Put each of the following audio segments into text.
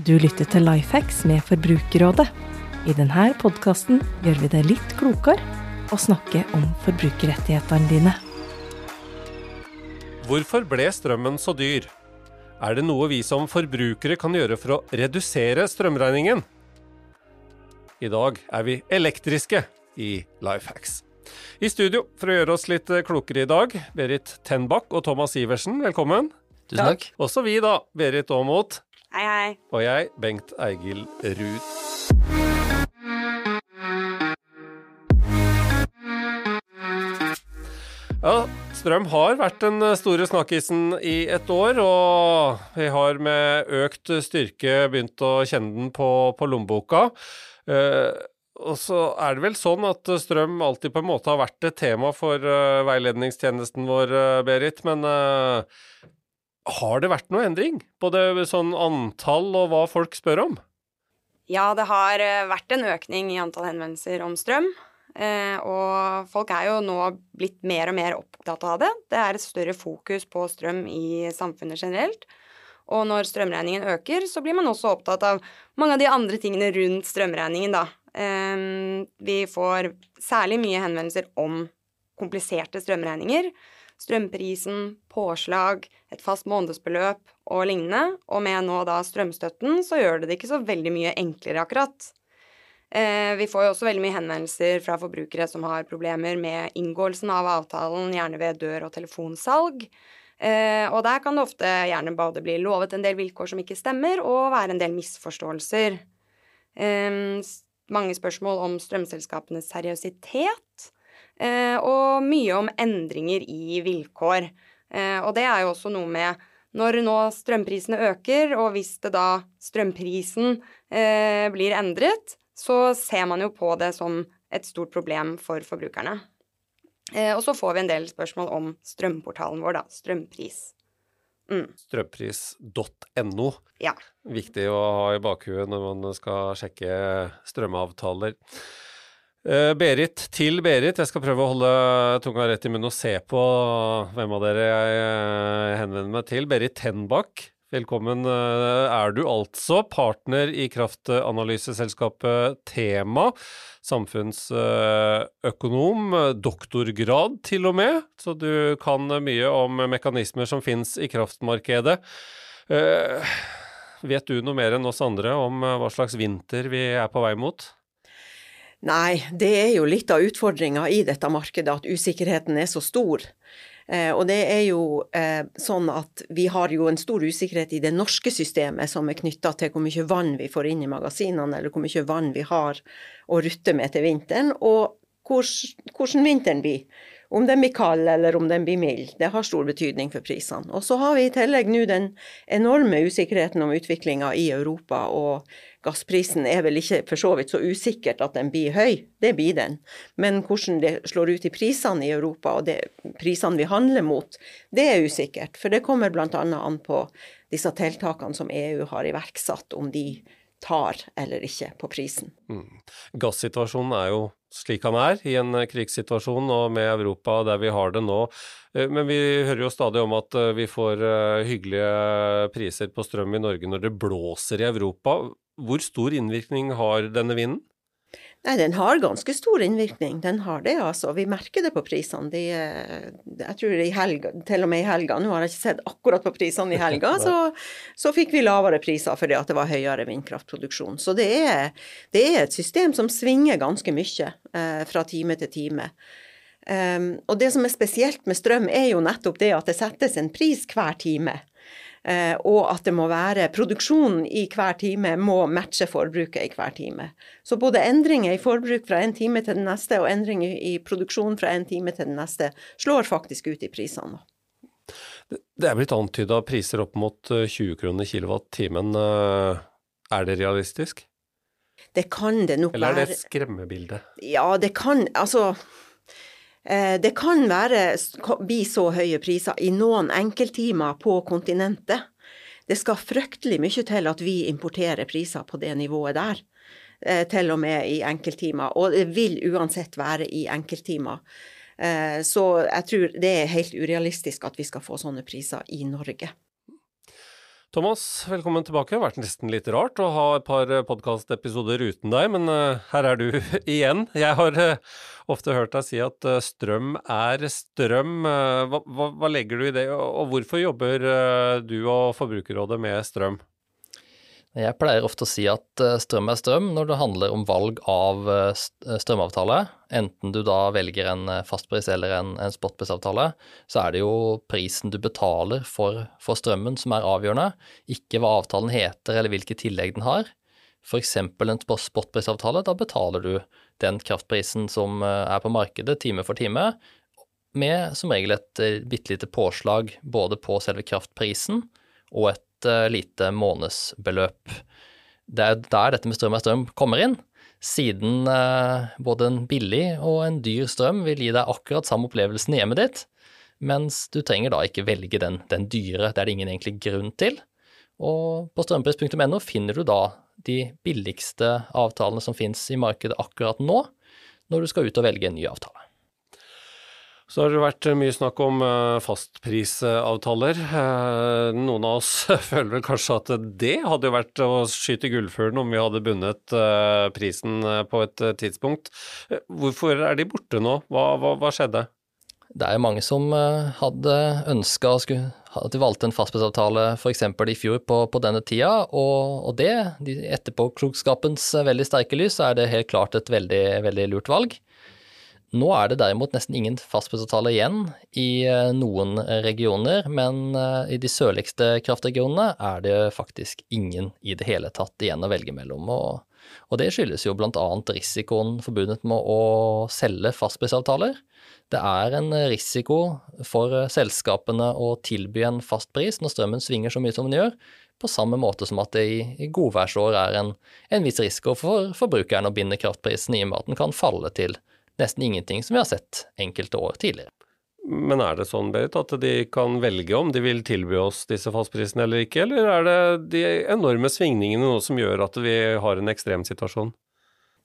Du lytter til Lifehacks med Forbrukerrådet. I denne podkasten gjør vi det litt klokere å snakke om forbrukerrettighetene dine. Hvorfor ble strømmen så dyr? Er det noe vi som forbrukere kan gjøre for å redusere strømregningen? I dag er vi elektriske i Lifehacks. I studio for å gjøre oss litt klokere i dag, Berit Tenbakk og Thomas Iversen, velkommen. Tusen takk. Også vi, da. Berit Aamodt. Hei, hei. Og jeg, Bengt Eigil Ruud. Ja, strøm har vært den store snakkisen i et år, og vi har med økt styrke begynt å kjenne den på, på lommeboka. Eh, og så er det vel sånn at strøm alltid på en måte har vært et tema for eh, veiledningstjenesten vår, uh, Berit. Men uh, har det vært noe endring? Både sånn antall og hva folk spør om? Ja, det har vært en økning i antall henvendelser om strøm. og folk er jo nå blitt mer og mer opptatt av det. Det er et større fokus på strøm i samfunnet generelt. Og når strømregningen øker, så blir man også opptatt av mange av de andre tingene rundt strømregningen, da. Vi får særlig mye henvendelser om kompliserte strømregninger. Strømprisen, påslag, et fast månedsbeløp og lignende. Og med nå da strømstøtten, så gjør det det ikke så veldig mye enklere, akkurat. Ehm, vi får jo også veldig mye henvendelser fra forbrukere som har problemer med inngåelsen av avtalen, gjerne ved dør- og telefonsalg. Ehm, og der kan det ofte gjerne både bli lovet en del vilkår som ikke stemmer, og være en del misforståelser mange spørsmål om strømselskapenes seriøsitet, eh, og mye om endringer i vilkår. Eh, og det er jo også noe med når nå strømprisene øker, og hvis det da strømprisen eh, blir endret, så ser man jo på det som et stort problem for forbrukerne. og så får vi en del spørsmål om strømportalen vår, da. Strømpris. Mm. Strømpris.no. Ja. Viktig å ha i bakhuet når man skal sjekke strømavtaler. Uh, Berit til Berit. Jeg skal prøve å holde tunga rett i munnen og se på hvem av dere jeg uh, henvender meg til. Berit Tenbakk, velkommen uh, er du altså. Partner i kraftanalyseselskapet Tema samfunnsøkonom, doktorgrad til og med, så du kan mye om mekanismer som fins i kraftmarkedet. Vet du noe mer enn oss andre om hva slags vinter vi er på vei mot? Nei, det er jo litt av utfordringa i dette markedet, at usikkerheten er så stor. Eh, og det er jo eh, sånn at vi har jo en stor usikkerhet i det norske systemet som er knytta til hvor mye vann vi får inn i magasinene, eller hvor mye vann vi har å rutte med til vinteren, og hvordan vinteren blir. Om den blir kald eller om den blir mild, det har stor betydning for prisene. Og så har vi i tillegg nå den enorme usikkerheten om utviklinga i Europa, og gassprisen er vel ikke for så vidt så usikkert at den blir høy, det blir den. Men hvordan det slår ut i prisene i Europa, og det, prisene vi handler mot, det er usikkert. For det kommer bl.a. an på disse tiltakene som EU har iverksatt, om de tar eller ikke på prisen. Mm. Gassituasjonen er jo slik han er i en krigssituasjon og med Europa der vi har det nå. Eh, men vi hører jo stadig om at eh, vi får eh, hyggelige priser på strøm i Norge når det blåser i Europa. Hvor stor innvirkning har denne vinden? Nei, den har ganske stor innvirkning. Den har det, altså. Vi merker det på prisene. De, eh, jeg tror i helga, til og med i helga, nå har jeg ikke sett akkurat på prisene i helga, så, så fikk vi lavere priser fordi at det var høyere vindkraftproduksjon. Så det er, det er et system som svinger ganske mye eh, fra time til time. Um, og det som er spesielt med strøm, er jo nettopp det at det settes en pris hver time. Eh, og at det må være produksjonen i hver time må matche forbruket i hver time. Så både endringer i forbruk fra en time til den neste, og endringer i produksjon fra en time til den neste, slår faktisk ut i prisene. Det er blitt antyda priser opp mot 20 kroner kilowatt-timen. Eh, er det realistisk? Det kan det nok være. Eller er det et skremmebilde? Ja, det kan Altså Eh, det kan være, bli så høye priser i noen enkelttimer på kontinentet. Det skal fryktelig mye til at vi importerer priser på det nivået der. Eh, til og med i enkelttimer. Og det vil uansett være i enkelttimer. Eh, så jeg tror det er helt urealistisk at vi skal få sånne priser i Norge. Thomas, velkommen tilbake. Det har vært nesten litt rart å ha et par podkastepisoder uten deg, men uh, her er du igjen. Jeg har uh, ofte hørt deg si at strøm er strøm. Hva, hva, hva, legger du i det, og hvorfor jobber du og Forbrukerrådet med strøm? Jeg pleier ofte å si at eh, strøm er strøm når det handler om valg av eh, eh, strømavtale. Enten du da velger en fastpris eller en, en spotprisavtale, så er det jo prisen du betaler for, for, strømmen som er avgjørende, ikke hva avtalen heter eller hvilke tillegg den har. F.eks. en spotprisavtale, da betaler du den kraftprisen som er på markedet time for time, med som regel et bitte lite påslag både på selve kraftprisen og et Eh, lite månedsbeløp. Det er der dette med strøm er strøm kommer inn, siden eh, både en billig og en dyr strøm vil gi deg akkurat samme opplevelsen i hjemmet ditt, mens du trenger da ikke velge den, den dyre, det er det ingen egentlig grunn til. Og på strømpris.no finner du da de billigste avtalene som finnes i markedet akkurat nå, når du skal ut og velge en ny avtale. Så har det vært mye snakk om eh, fastprisavtaler. Eh, noen av oss føler vel kanskje at det hadde vært å skyte gullfuglen om vi hadde bundet eh, prisen på et tidspunkt. Hvorfor er de borte nå? Hva, hva, hva skjedde? Det er mange som hadde ønska at de valgte en fastprisavtale f.eks. i fjor på, på, denne tida, og, og det, de, etterpåklokskapens veldig sterke lys, så er det helt klart et veldig, veldig lurt valg. Nå er det derimot nesten ingen fastprisavtale igjen i eh, noen regioner, men eh, i de sørligste kraftregionene er det faktisk ingen i det hele tatt igjen å velge mellom. Og, det skyldes jo bl.a. risikoen forbundet med å selge fastprisavtaler. Det er en risiko for eh, selskapene å tilby en fast pris når strømmen svinger så mye som den gjør, på samme måte som at det i godværsår er en, en viss risiko for forbrukeren å binde kraftprisen i og med at den kan falle til nesten ingenting som vi har sett enkelte år tidligere. Men er det sånn, Berit, at de kan velge om de vil tilby oss disse fastprisene eller ikke, eller er det de enorme svingningene nå som gjør at vi har en ekstrem situasjon?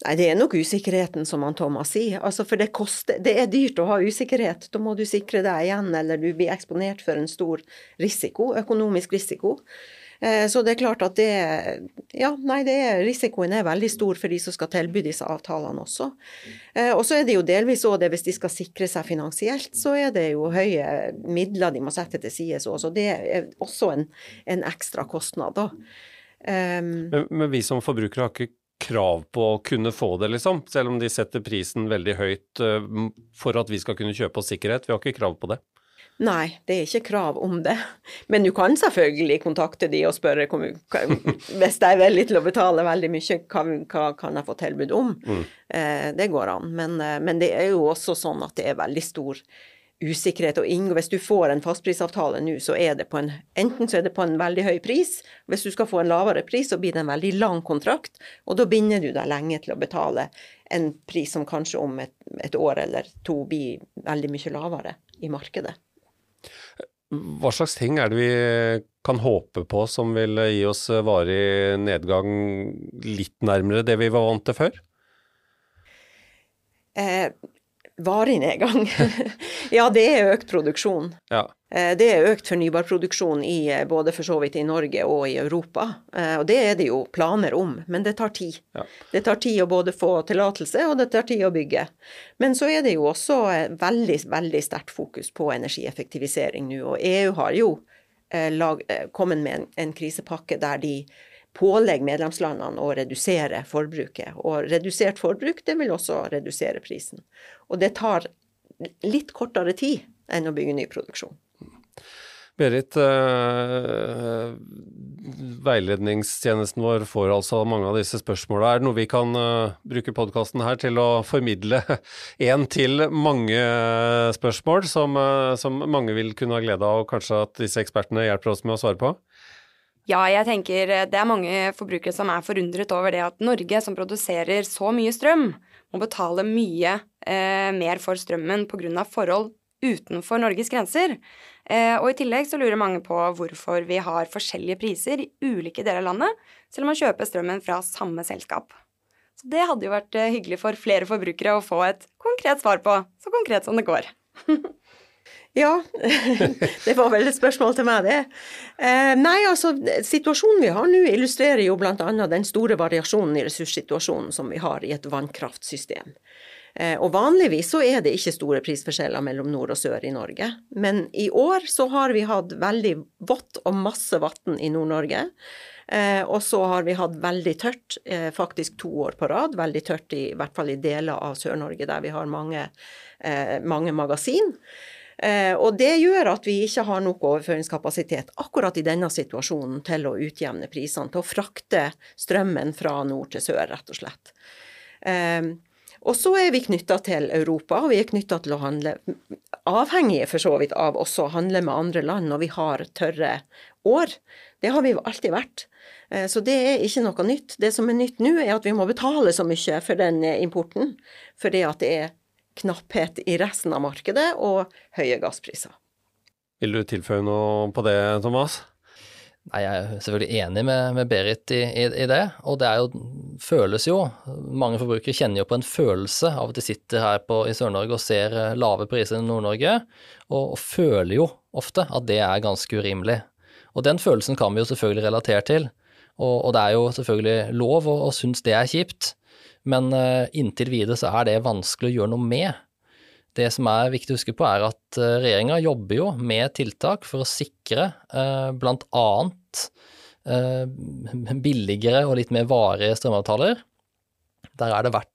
Nei, det er nok usikkerheten, som han Thomas sier. Altså, for det, koster, det er dyrt å ha usikkerhet. Da må du sikre deg igjen, eller du blir eksponert for en stor risiko, økonomisk risiko. Eh, så det er klart at det Ja, nei, det er, risikoen er veldig stor for de som skal tilby disse avtalene også. Eh, og så er det jo delvis òg det, hvis de skal sikre seg finansielt, så er det jo høye midler de må sette til side. Så det er også en, en ekstra kostnad, da. Um, men, men vi som forbrukere har ikke krav på å kunne få det, liksom? Selv om de setter prisen veldig høyt uh, for at vi skal kunne kjøpe oss sikkerhet. Vi har ikke krav på det. Nei, det er ikke krav om det. Men du kan selvfølgelig kontakte de og spørre hvis de er villige til å betale veldig mye, hva, hva kan jeg få tilbud om? Mm. Eh, det går an. Men, eh, men, det er jo også sånn at det er veldig stor usikkerhet. Og inngå. hvis du får en fastprisavtale nå, så er det på en enten så er det på en veldig høy pris. Hvis du skal få en lavere pris, så blir det en veldig lang kontrakt. Og da binder du deg lenge til å betale en pris som kanskje om et, et år eller to blir veldig mye lavere i markedet. Hva slags ting er det vi kan håpe på som vil gi oss varig nedgang litt nærmere det vi var vant til før? Eh, varig nedgang? ja, det er økt produksjon. Ja. Eh, det er økt fornybarproduksjon i eh, både for så vidt i Norge og i Europa. Eh, og det er det jo planer om, men det tar tid. Ja. Det tar tid å både få tillatelse, og det tar tid å bygge. Men så er det jo også veldig, veldig sterkt fokus på energieffektivisering nå. Og EU har jo lag, kommet med en, en krisepakke der de pålegger medlemslandene å redusere forbruket. Og redusert forbruk, det vil også redusere prisen. Og det tar litt kortere tid enn å bygge ny produksjon. Berit, eh, veiledningstjenesten vår får altså mange av disse spørsmåla. Er det noe vi kan uh, bruke podkasten her til å formidle én til mange spørsmål som, uh, som, mange vil kunne ha glede av, og kanskje at disse ekspertene hjelper oss med å svare på? Ja, jeg tenker det er mange forbrukere som er forundret over det at Norge, som produserer så mye strøm, må betale mye eh, mer for strømmen pga. forhold utenfor Norges grenser. Eh, og i tillegg så lurer mange på hvorfor vi har forskjellige priser i ulike deler av landet, selv om man kjøper strømmen fra samme selskap. Så det hadde jo vært eh, hyggelig for flere forbrukere å få et konkret svar på, så konkret som det går. Ja, det var vel et spørsmål til meg, det. Eh, nei, altså, situasjonen vi har nå illustrerer jo bl.a. den store variasjonen i ressurssituasjonen som vi har i et vannkraftsystem. Eh, og vanligvis så er det ikke store prisforskjeller mellom nord og sør i Norge. Men i år så har vi hatt veldig vått og masse vann i Nord-Norge. Eh, og så har vi hatt veldig tørt, faktisk to år på rad. Veldig tørt i, i hvert fall i deler av Sør-Norge der vi har mange, mange magasin. Eh, og det gjør at vi ikke har nok overføringskapasitet akkurat i denne situasjonen til å utjevne prisene, til å frakte strømmen fra nord til sør, rett og slett. Eh, og så er vi knytta til Europa, og vi er knytta til å handle Avhengige for så vidt av også å handle med andre land når vi har tørre år. Det har vi alltid vært. Eh, så det er ikke noe nytt. Det som er nytt nå, er at vi må betale så mye for den importen. Fordi at det er knapphet i resten av markedet og høye gasspriser. Vil du tilføye noe på det, Thomas? Nei, Jeg er selvfølgelig enig med, med Berit i, i, i, det. Og det er jo, føles jo Mange forbrukere kjenner jo på en følelse av at de sitter her på, i Sør-Norge og ser eh, lave priser i Nord-Norge, og, og, føler jo ofte at det er ganske urimelig. Og den følelsen kan vi jo selvfølgelig relatere til. Og, og det er jo selvfølgelig lov å, å synes det er kjipt. Men uh, inntil videre så er det vanskelig å gjøre noe med. Det som er viktig å huske på, er at uh, regjeringa jobber jo med tiltak for å sikre uh, bl.a. Billigere og litt mer varige strømavtaler. Der er det vært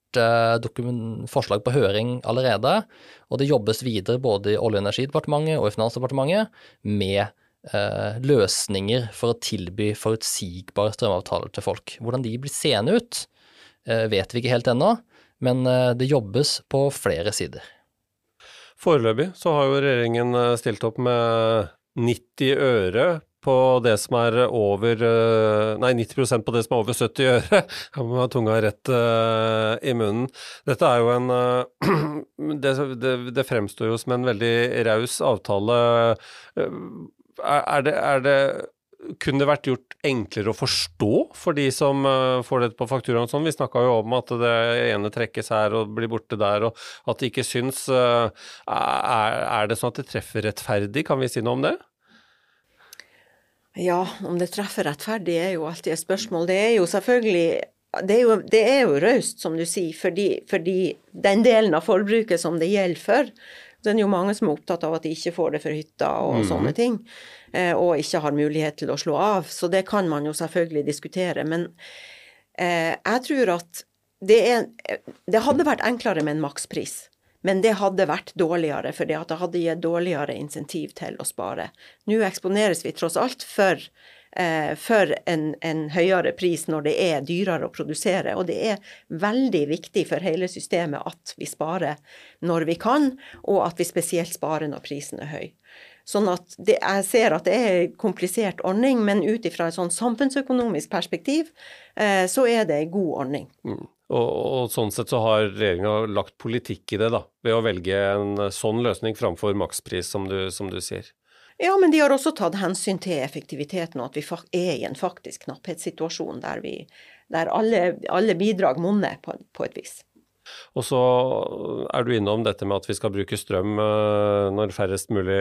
forslag på høring allerede, og det jobbes videre både i Olje- og energidepartementet og i Finansdepartementet med løsninger for å tilby forutsigbare strømavtaler til folk. Hvordan de blir seende ut, Eh, vet vi ikke helt ennå, men eh, det jobbes på flere sider. Foreløpig så har jo regjeringen eh, stilt opp med 90 øre på det som er over Nei, 90% på det som er over 70 øre. Jeg må ha tunga rett i munnen. Dette er jo en det, det, det, fremstår jo som en veldig raus avtale. Uh, er, det, er det kunne det vært gjort enklere å forstå for de som uh, får det på fakturaen sånn? Vi snakka jo om at det ene trekkes her og blir borte der, og at det ikke syns. Uh, er, det sånn at det treffer rettferdig, kan vi si noe om det? Ja, om det treffer rettferdig er jo alltid et spørsmål. Det er jo selvfølgelig det er jo, det jo raust, som du sier, fordi, fordi den delen av forbruket som det gjelder for, det er jo mange som er opptatt av at de ikke får det for hytta og mm. sånne ting, eh, og ikke har mulighet til å slå av. Så det kan man jo selvfølgelig diskutere. Men eh, jeg tror at det, er, det hadde vært enklere med en makspris. Men det hadde vært dårligere, for det hadde gitt dårligere insentiv til å spare. Nå eksponeres vi tross alt for eh, for en, en, høyere pris når det er dyrere å produsere. Og det er veldig viktig for hele systemet at vi sparer når vi kan, og at vi spesielt sparer når prisen er høy. Sånn at det, Jeg ser at det er en komplisert ordning, men ut ifra et sånn samfunnsøkonomisk perspektiv, eh, så er det en god ordning. Mm. Og, og, sånn sett så har regjeringa lagt politikk i det, da, ved å velge en sånn løsning framfor makspris, som du, som du sier. Ja, men de har også tatt hensyn til effektiviteten, og at vi er i en faktisk knapphetssituasjon der, vi, der alle, alle, bidrag monner på, på, et vis. Og så er du innom dette med at vi skal bruke strøm eh, når færrest mulig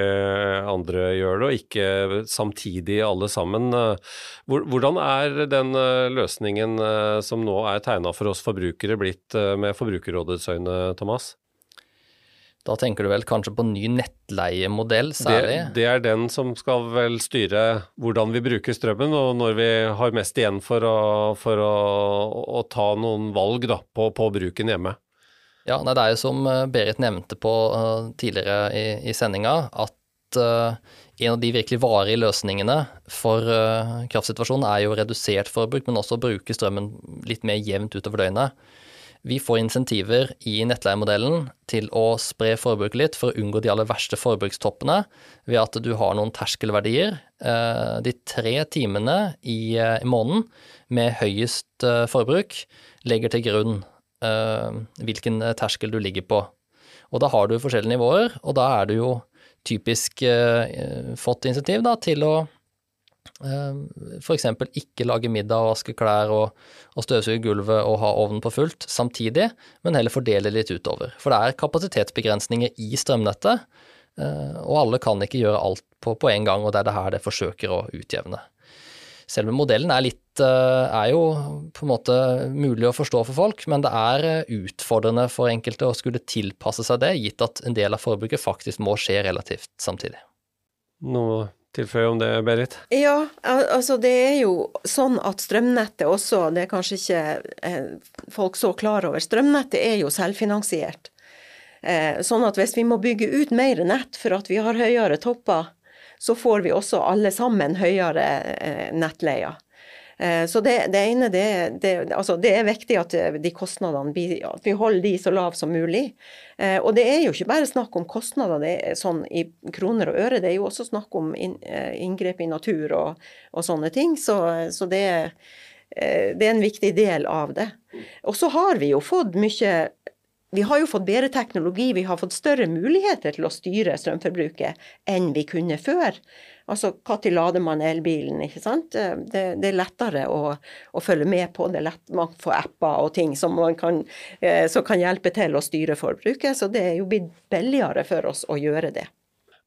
andre gjør det, og ikke samtidig alle sammen. Hvordan er den eh, løsningen eh, som nå er tegna for oss forbrukere blitt med Forbrukerrådets øyne, Thomas? Da tenker du vel kanskje på ny nettleiemodell særlig? Det, det, er den som skal vel styre hvordan vi bruker strømmen, og når vi har mest igjen for å, for å, å ta noen valg da, på, på, bruken hjemme. Ja, nei, Det er jo som eh, Berit nevnte på uh, tidligere i, i sendinga, at uh, en av de virkelig varige løsningene for uh, kraftsituasjonen er jo redusert forbruk, men også å bruke strømmen litt mer jevnt utover døgnet. Vi får insentiver i nettleiemodellen til å spre forbruket litt for å unngå de aller verste forbrukstoppene ved at du har noen terskelverdier. Eh, de tre timene i, eh, måneden med høyest eh, forbruk legger til grunn hvilken terskel du ligger på. Og da har du forskjellige nivåer, og da er du jo typisk fått insentiv da, til å F.eks. ikke lage middag og vaske klær og, og støvsuge gulvet og ha ovnen på fullt samtidig, men heller fordele litt utover. For det er kapasitetsbegrensninger i strømnettet Og alle kan ikke gjøre alt på, på en gang, og det er det her det forsøker å utjevne. Selve modellen er, litt, er jo på en måte mulig å forstå for folk, men det er utfordrende for enkelte å skulle tilpasse seg det, gitt at en del av forbruket faktisk må skje relativt samtidig. Noe tilføye om det, Berit? Ja, altså det er jo sånn at strømnettet også, det er kanskje ikke eh, folk så klar over, strømnettet er jo selvfinansiert. Eh, sånn at hvis vi må bygge ut mer nett for at vi har høyere topper, så får vi også alle sammen høyere eh, nettleier. Eh, så det, det ene, det, det, altså det, er viktig at eh, de kostnadene at vi holder de så lave som mulig. Eh, og det er jo ikke bare snakk om kostnader er sånn i kroner og øre, det er jo også snakk om inngrep i natur og, og sånne ting. Så, så det, det er en viktig del av det. Og så har vi jo fått mye vi har jo fått bedre teknologi, vi har fått større muligheter til å styre strømforbruket enn vi kunne før. Altså når lader man elbilen, ikke sant. Det, det er lettere å, å, følge med på. Det lett man får apper og ting som, kan, eh, som kan hjelpe til å styre forbruket. Så det er jo blitt billigere for oss å gjøre det.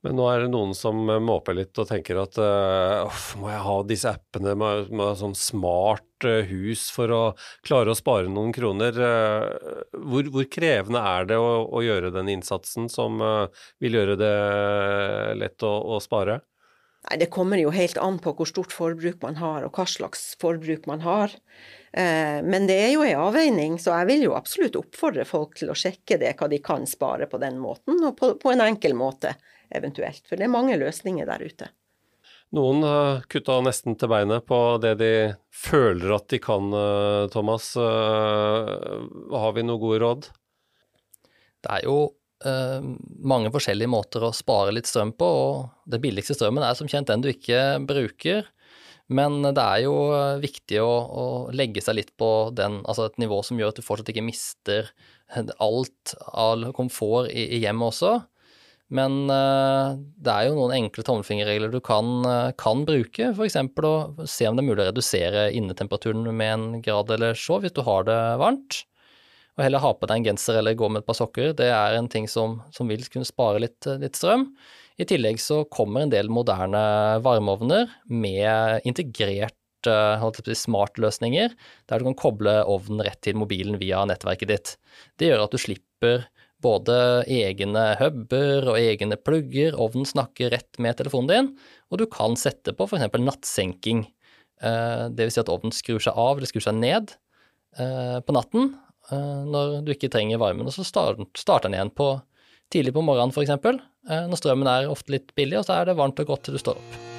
Men nå er det noen som måper litt og tenker at uh, må jeg ha disse appene, må jeg sånn smart uh, hus for å klare å spare noen kroner. Hvor, hvor, krevende er det å, å gjøre den innsatsen som vil gjøre det lett å, å spare? Nei, Det kommer jo helt an på hvor stort forbruk man har, og hva slags forbruk man har. Eh, men det er jo en avveining, så jeg vil jo absolutt oppfordre folk til å sjekke det, hva de kan spare på den måten, og på, på en enkel måte eventuelt. For det er mange løsninger der ute. Noen har kutta nesten til beinet på det de føler at de kan, eh, Thomas. Eh, har vi noen gode råd? Det er jo Eh, mange forskjellige måter å spare litt strøm på, og det billigste strømmen er som kjent den du ikke bruker. Men det er jo viktig å, å legge seg litt på den, altså et nivå som gjør at du fortsatt ikke mister alt all komfort i, i hjemmet også. Men uh, det er jo noen enkle tommelfingerregler du kan, uh, kan bruke. F.eks. å se om det er mulig å redusere innetemperaturen med en grad eller så hvis du har det varmt. Og heller ha på deg en genser eller gå med et par sokker, det er en ting som, som vil kunne spare litt, litt, strøm. I tillegg så kommer en del moderne varmeovner med integrert si, smartløsninger, der du kan koble ovnen rett til mobilen via nettverket ditt. Det gjør at du slipper både egne huber og egne plugger, ovnen snakker rett med telefonen din, og du kan sette på f.eks. nattsenking. Eh, det vil si at ovnen skrur seg av eller skrur seg ned eh, på natten, Eh, når du ikke trenger varmen. Og så starter den igjen på, tidlig på morgenen f.eks., når strømmen er ofte litt billig, og så er det varmt og godt til du står opp.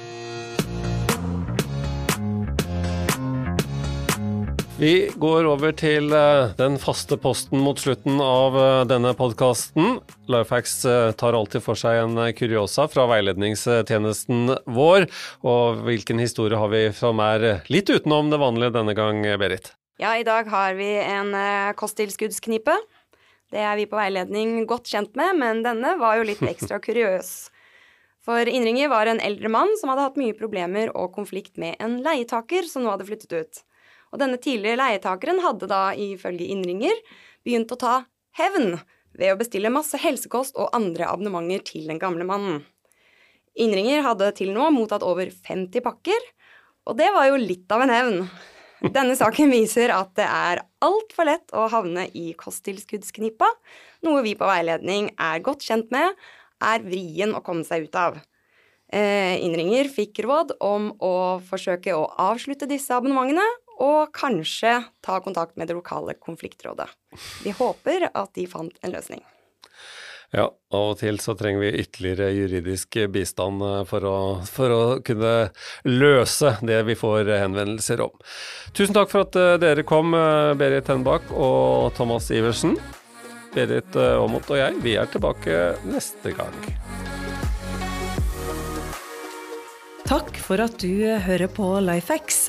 Vi går over til eh, den faste posten mot slutten av denne podkasten. Lifehacks tar alltid for seg en kuriosa fra veiledningstjenesten vår. Og hvilken historie har vi som er litt utenom det vanlige denne gang, Berit? Ja, i dag har vi en kosttilskuddsknipe. Det er vi på veiledning godt kjent med, men denne var jo litt ekstra kuriøs. For innringer var en eldre mann som hadde hatt mye problemer og konflikt med en leietaker som nå hadde flyttet ut. Og denne tidligere leietakeren hadde da ifølge innringer begynt å ta hevn ved å bestille masse helsekost og andre abonnementer til den gamle mannen. Innringer hadde til nå mottatt over 50 pakker, og det var jo litt av en hevn. Denne saken viser at det er altfor lett å havne i kosttilskuddsknipa, noe vi på veiledning er godt kjent med er vrien å komme seg ut av. Eh, innringer fikk råd om å forsøke å avslutte disse abonnementene, og kanskje ta kontakt med det lokale konfliktrådet. Vi håper at de fant en løsning. Ja, av og til så trenger vi ytterligere juridisk bistand eh, for å, for å, kunne løse det vi får henvendelser om. Tusen takk for at eh, dere kom, eh, Berit Henbakk og Thomas Iversen. Berit Aamodt og jeg, vi er tilbake neste gang. Takk for at du hører på Lifehacks.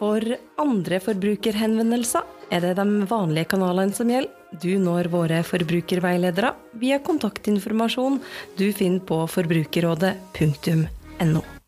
For andre forbrukerhenvendelser er det de vanlige kanalene som gjelder. Du når våre forbrukerveiledere via kontaktinformasjon du finner på forbrukerrådet.no.